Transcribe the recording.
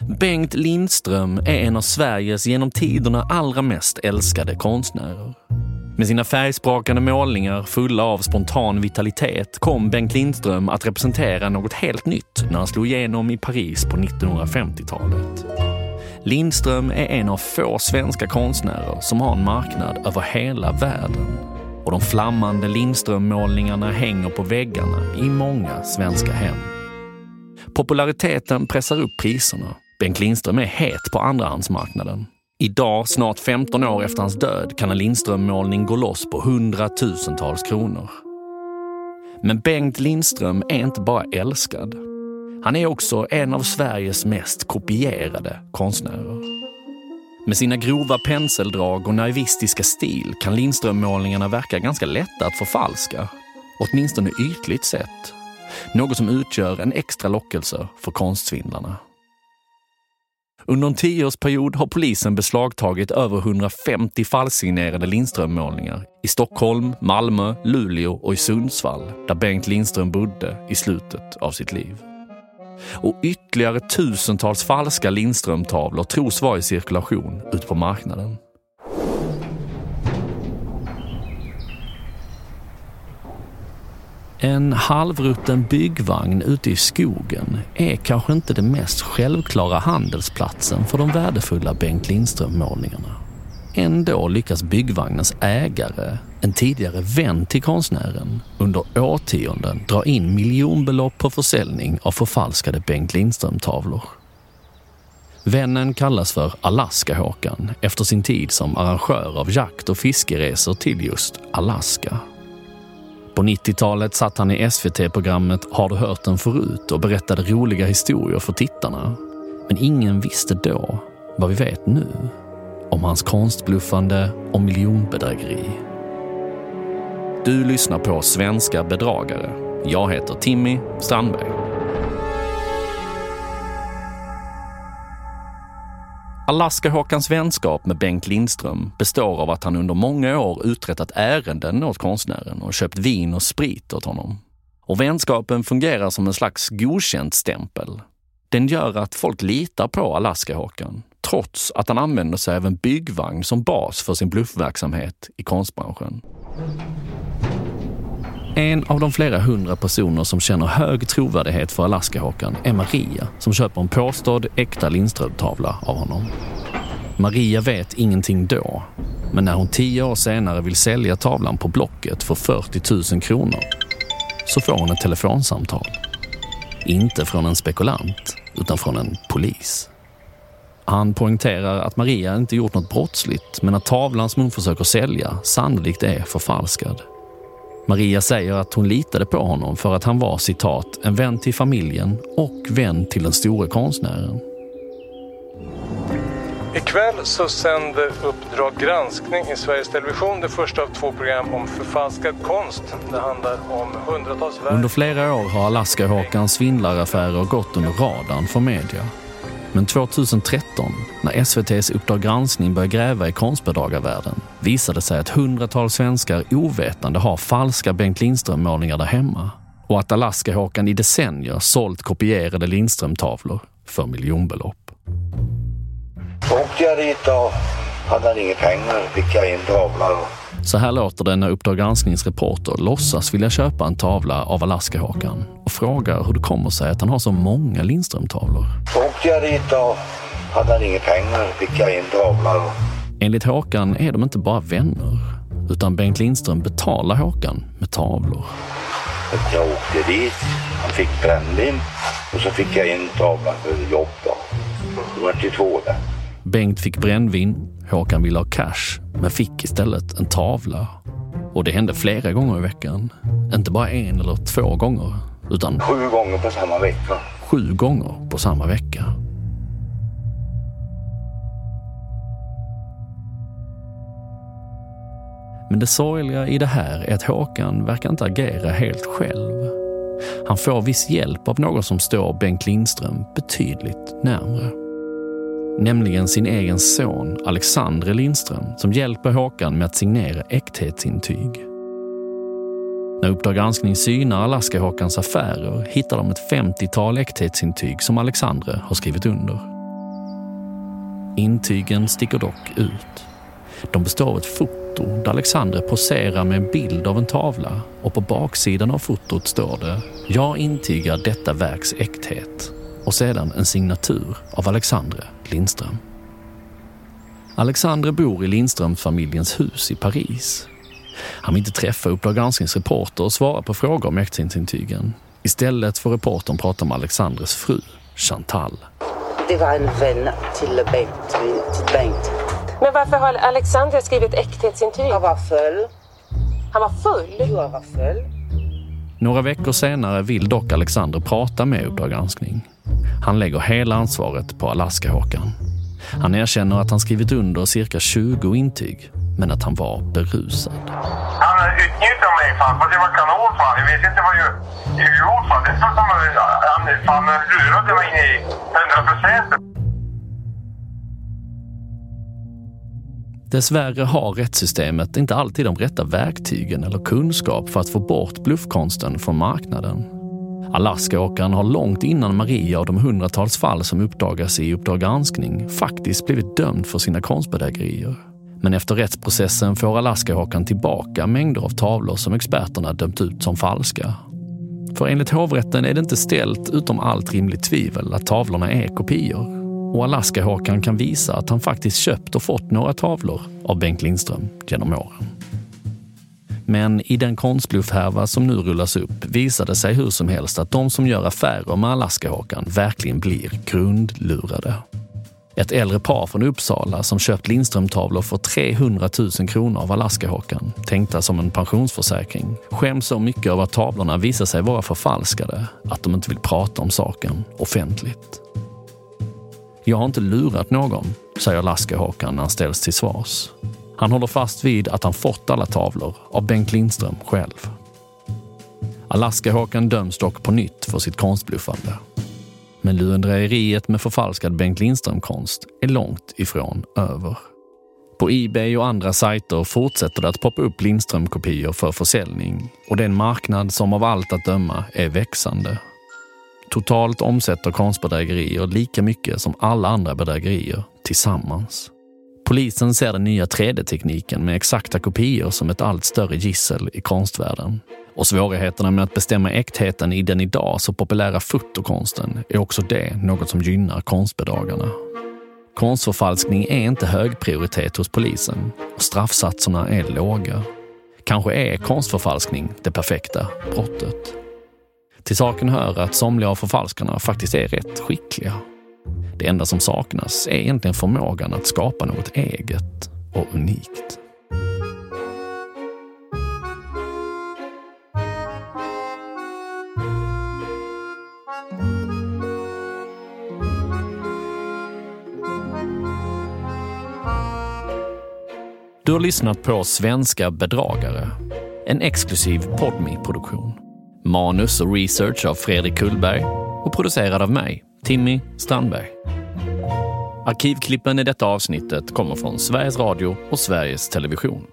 Bengt Lindström är en av Sveriges genom tiderna allra mest älskade konstnärer. Med sina färgsprakande målningar fulla av spontan vitalitet kom Bengt Lindström att representera något helt nytt när han slog igenom i Paris på 1950-talet. Lindström är en av få svenska konstnärer som har en marknad över hela världen. Och de flammande Lindström-målningarna hänger på väggarna i många svenska hem. Populariteten pressar upp priserna. Bengt Lindström är het på andrahandsmarknaden. Idag, snart 15 år efter hans död, kan en Lindström-målning gå loss på hundratusentals kronor. Men Bengt Lindström är inte bara älskad. Han är också en av Sveriges mest kopierade konstnärer. Med sina grova penseldrag och naivistiska stil kan Lindström-målningarna verka ganska lätta att förfalska. Åtminstone ytligt sett. Något som utgör en extra lockelse för konstsvindlarna. Under en tioårsperiod har polisen beslagtagit över 150 falsksignerade Lindström-målningar i Stockholm, Malmö, Luleå och i Sundsvall, där Bengt Lindström bodde i slutet av sitt liv. Och ytterligare tusentals falska Lindström-tavlor tros vara i cirkulation ute på marknaden. En halvrutten byggvagn ute i skogen är kanske inte den mest självklara handelsplatsen för de värdefulla Bengt Lindström-målningarna. Ändå lyckas byggvagnens ägare, en tidigare vän till konstnären, under årtionden dra in miljonbelopp på försäljning av förfalskade Bengt Lindström-tavlor. Vännen kallas för Alaska-Håkan efter sin tid som arrangör av jakt och fiskeresor till just Alaska. På 90-talet satt han i SVT-programmet Har du hört den förut och berättade roliga historier för tittarna. Men ingen visste då vad vi vet nu om hans konstbluffande och miljonbedrägeri. Du lyssnar på Svenska bedragare. Jag heter Timmy Strandberg. Alaska-Håkans vänskap med Bengt Lindström består av att han under många år uträttat ärenden åt konstnären och köpt vin och sprit åt honom. Och vänskapen fungerar som en slags godkänt stämpel. Den gör att folk litar på Alaska-Håkan, trots att han använder sig av en byggvagn som bas för sin bluffverksamhet i konstbranschen. En av de flera hundra personer som känner hög trovärdighet för Alaska-Håkan är Maria som köper en påstådd äkta Lindström-tavla av honom. Maria vet ingenting då, men när hon tio år senare vill sälja tavlan på Blocket för 40 000 kronor så får hon ett telefonsamtal. Inte från en spekulant, utan från en polis. Han poängterar att Maria inte gjort något brottsligt men att tavlan som hon försöker sälja sannolikt är förfalskad. Maria säger att hon litade på honom för att han var citat en vän till familjen och vän till den store konstnären. Ikväll så sänder Uppdrag granskning i Sveriges Television det första av två program om förfalskad konst. Det handlar om hundratals. Under flera år har Alaska-Håkans svindlaraffärer gått under radarn för media. Men 2013, när SVTs Uppdrag granskning började gräva i konstbedragarvärlden, visade sig att hundratals svenskar ovetande har falska Bengt Lindström-målningar där hemma och att Alaska-Håkan i decennier sålt kopierade Lindström-tavlor för miljonbelopp. Så åkte jag dit och hade han inga pengar fick jag in tavlan. Så här låter det när Uppdrag gransknings reporter låtsas vilja köpa en tavla av Alaska-Håkan och frågar hur det kommer sig att han har så många Lindström-tavlor. Så åkte jag dit och hade han inga pengar fick jag in tavlan. Enligt Håkan är de inte bara vänner, utan Bengt Lindström betalar Håkan med tavlor. Jag åkte dit, han fick brännvin och så fick jag in tavlan för jobb då. Det var till två där. Bengt fick brännvin, Håkan ville ha cash, men fick istället en tavla. Och det hände flera gånger i veckan. Inte bara en eller två gånger, utan Sju gånger på samma vecka. sju gånger på samma vecka. Men det sorgliga i det här är att Håkan verkar inte agera helt själv. Han får viss hjälp av någon som står Bengt Lindström betydligt närmre. Nämligen sin egen son Alexandre Lindström som hjälper Håkan med att signera äkthetsintyg. När Uppdrag granskning synar Alaska-Håkans affärer hittar de ett 50-tal äkthetsintyg som Alexandre har skrivit under. Intygen sticker dock ut. De består av ett foto där Alexandre poserar med en bild av en tavla och på baksidan av fotot står det “Jag intygar detta verks äkthet” och sedan en signatur av Alexandre Lindström. Alexandre bor i Lindströmfamiljens hus i Paris. Han vill inte träffa Uppdrag gransknings reporter och svara på frågor om äktenskapsintygen. Istället får reportern prata med Alexandres fru, Chantal. Det var en vän till Bengt. Till Bengt. Men varför har Alexander skrivit äkthetsintyg? Han var full. Han var full? Jo, han var full. Några veckor senare vill dock Alexander prata med Uppdrag granskning. Han lägger hela ansvaret på Alaska-Håkan. Han erkänner att han skrivit under cirka 20 intyg, men att han var berusad. Han utnyttjade mig fan, för det var kanon fan. Jag vet inte vad jag jag gjort fan. Det är så som han fan lurade mig in i 100 procent. Dessvärre har rättssystemet inte alltid de rätta verktygen eller kunskap för att få bort bluffkonsten från marknaden. Alaskaåkaren har långt innan Maria och de hundratals fall som uppdagas i Uppdrag granskning faktiskt blivit dömd för sina konstbedrägerier. Men efter rättsprocessen får Alaskaåkaren tillbaka mängder av tavlor som experterna dömt ut som falska. För enligt hovrätten är det inte ställt utom allt rimligt tvivel att tavlorna är kopior. Och Alaskaåkaren kan visa att han faktiskt köpt och fått några tavlor av Bengt Lindström genom åren. Men i den konstbluffhärva som nu rullas upp visar det sig hur som helst att de som gör affärer med Alaska-Håkan verkligen blir grundlurade. Ett äldre par från Uppsala som köpt Lindström-tavlor för 300 000 kronor av Alaska-Håkan, tänkta som en pensionsförsäkring, skäms så mycket över att tavlorna visar sig vara förfalskade att de inte vill prata om saken offentligt. Jag har inte lurat någon, säger Alaska-Håkan när han ställs till svars. Han håller fast vid att han fått alla tavlor av Bengt Lindström själv. Alaska-Håkan döms dock på nytt för sitt konstbluffande. Men lurendrejeriet med förfalskad Bengt Lindström-konst är långt ifrån över. På Ebay och andra sajter fortsätter det att poppa upp Lindström-kopior för försäljning och det är en marknad som av allt att döma är växande. Totalt omsätter konstbedrägerier lika mycket som alla andra bedrägerier tillsammans. Polisen ser den nya 3D-tekniken med exakta kopior som ett allt större gissel i konstvärlden. Och svårigheterna med att bestämma äktheten i den idag så populära fotokonsten är också det något som gynnar konstbedragarna. Konstförfalskning är inte hög prioritet hos polisen och straffsatserna är låga. Kanske är konstförfalskning det perfekta brottet. Till saken hör att somliga av förfalskarna faktiskt är rätt skickliga. Det enda som saknas är egentligen förmågan att skapa något eget och unikt. Du har lyssnat på Svenska bedragare, en exklusiv podmi produktion Manus och research av Fredrik Kullberg och producerad av mig, Timmy Strandberg. Arkivklippen i detta avsnittet kommer från Sveriges Radio och Sveriges Television.